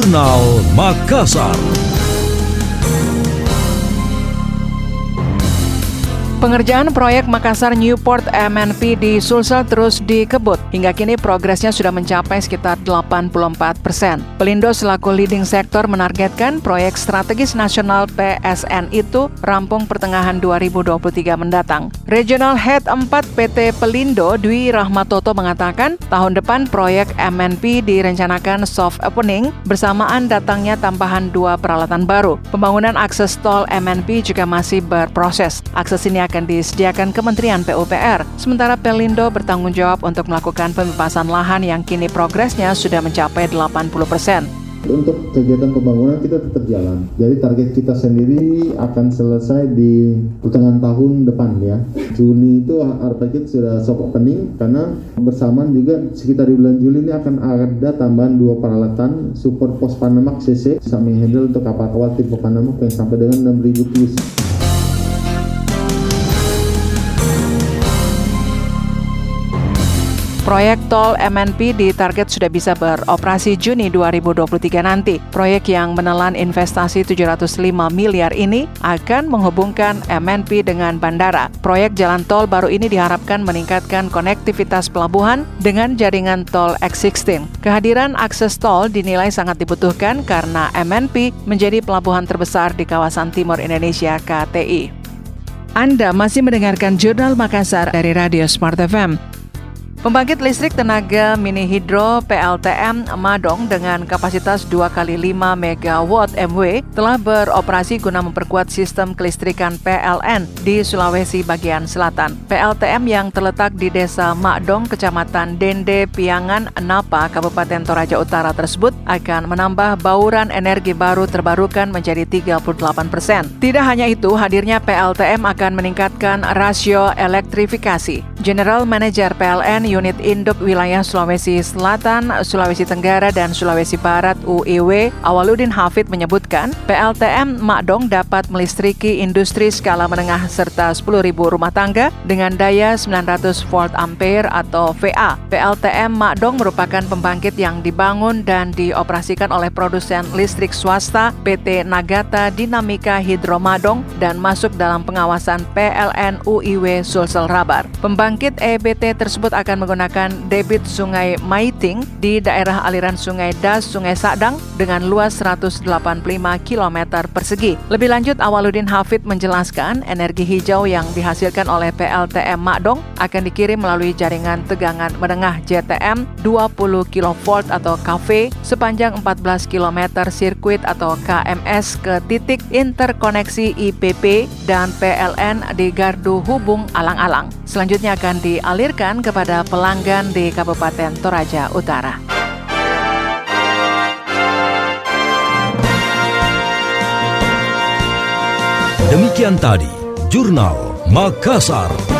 Jurnal Makassar. Pengerjaan proyek Makassar Newport MNP di Sulsel terus dikebut. Hingga kini progresnya sudah mencapai sekitar 84 persen. Pelindo selaku leading sektor menargetkan proyek strategis nasional PSN itu rampung pertengahan 2023 mendatang. Regional Head 4 PT Pelindo Dwi Rahmatoto mengatakan tahun depan proyek MNP direncanakan soft opening bersamaan datangnya tambahan dua peralatan baru. Pembangunan akses tol MNP juga masih berproses. Akses ini akan disediakan Kementerian PUPR. Sementara Pelindo bertanggung jawab untuk melakukan pembebasan lahan yang kini progresnya sudah mencapai 80 persen. Untuk kegiatan pembangunan kita tetap jalan. Jadi target kita sendiri akan selesai di pertengahan tahun depan ya. Juni itu target sudah soft opening karena bersamaan juga sekitar di bulan Juli ini akan ada tambahan dua peralatan support pos Panama CC bisa menghandle untuk kapal-kapal tipe Panama yang sampai dengan 6000 TEU. Proyek tol MNP ditarget sudah bisa beroperasi Juni 2023 nanti. Proyek yang menelan investasi 705 miliar ini akan menghubungkan MNP dengan bandara. Proyek jalan tol baru ini diharapkan meningkatkan konektivitas pelabuhan dengan jaringan tol X16. Kehadiran akses tol dinilai sangat dibutuhkan karena MNP menjadi pelabuhan terbesar di kawasan timur Indonesia KTI. Anda masih mendengarkan Jurnal Makassar dari Radio Smart FM. Pembangkit listrik tenaga mini hidro PLTM Madong dengan kapasitas 2 kali 5 MW MW telah beroperasi guna memperkuat sistem kelistrikan PLN di Sulawesi bagian selatan. PLTM yang terletak di Desa Madong, Kecamatan Dende, Piangan, Napa, Kabupaten Toraja Utara tersebut akan menambah bauran energi baru terbarukan menjadi 38 persen. Tidak hanya itu, hadirnya PLTM akan meningkatkan rasio elektrifikasi. General Manager PLN Unit Induk Wilayah Sulawesi Selatan, Sulawesi Tenggara, dan Sulawesi Barat UIW, Awaludin Hafid menyebutkan PLTM Makdong dapat melistriki industri skala menengah serta 10.000 rumah tangga dengan daya 900 volt ampere atau VA. PLTM Makdong merupakan pembangkit yang dibangun dan dioperasikan oleh produsen listrik swasta PT Nagata Dinamika Hidro Madong dan masuk dalam pengawasan PLN UIW Sulsel Rabar. Pembangkit EBT tersebut akan menggunakan debit Sungai Maiting di daerah aliran Sungai Das, Sungai Sadang dengan luas 185 km persegi. Lebih lanjut, Awaludin Hafid menjelaskan energi hijau yang dihasilkan oleh PLTM Makdong akan dikirim melalui jaringan tegangan menengah JTM 20 kV atau KV sepanjang 14 km sirkuit atau KMS ke titik interkoneksi IPP dan PLN di Gardu Hubung Alang-Alang. Selanjutnya akan dialirkan kepada pelanggan di Kabupaten Toraja Utara. Demikian tadi, Jurnal Makassar.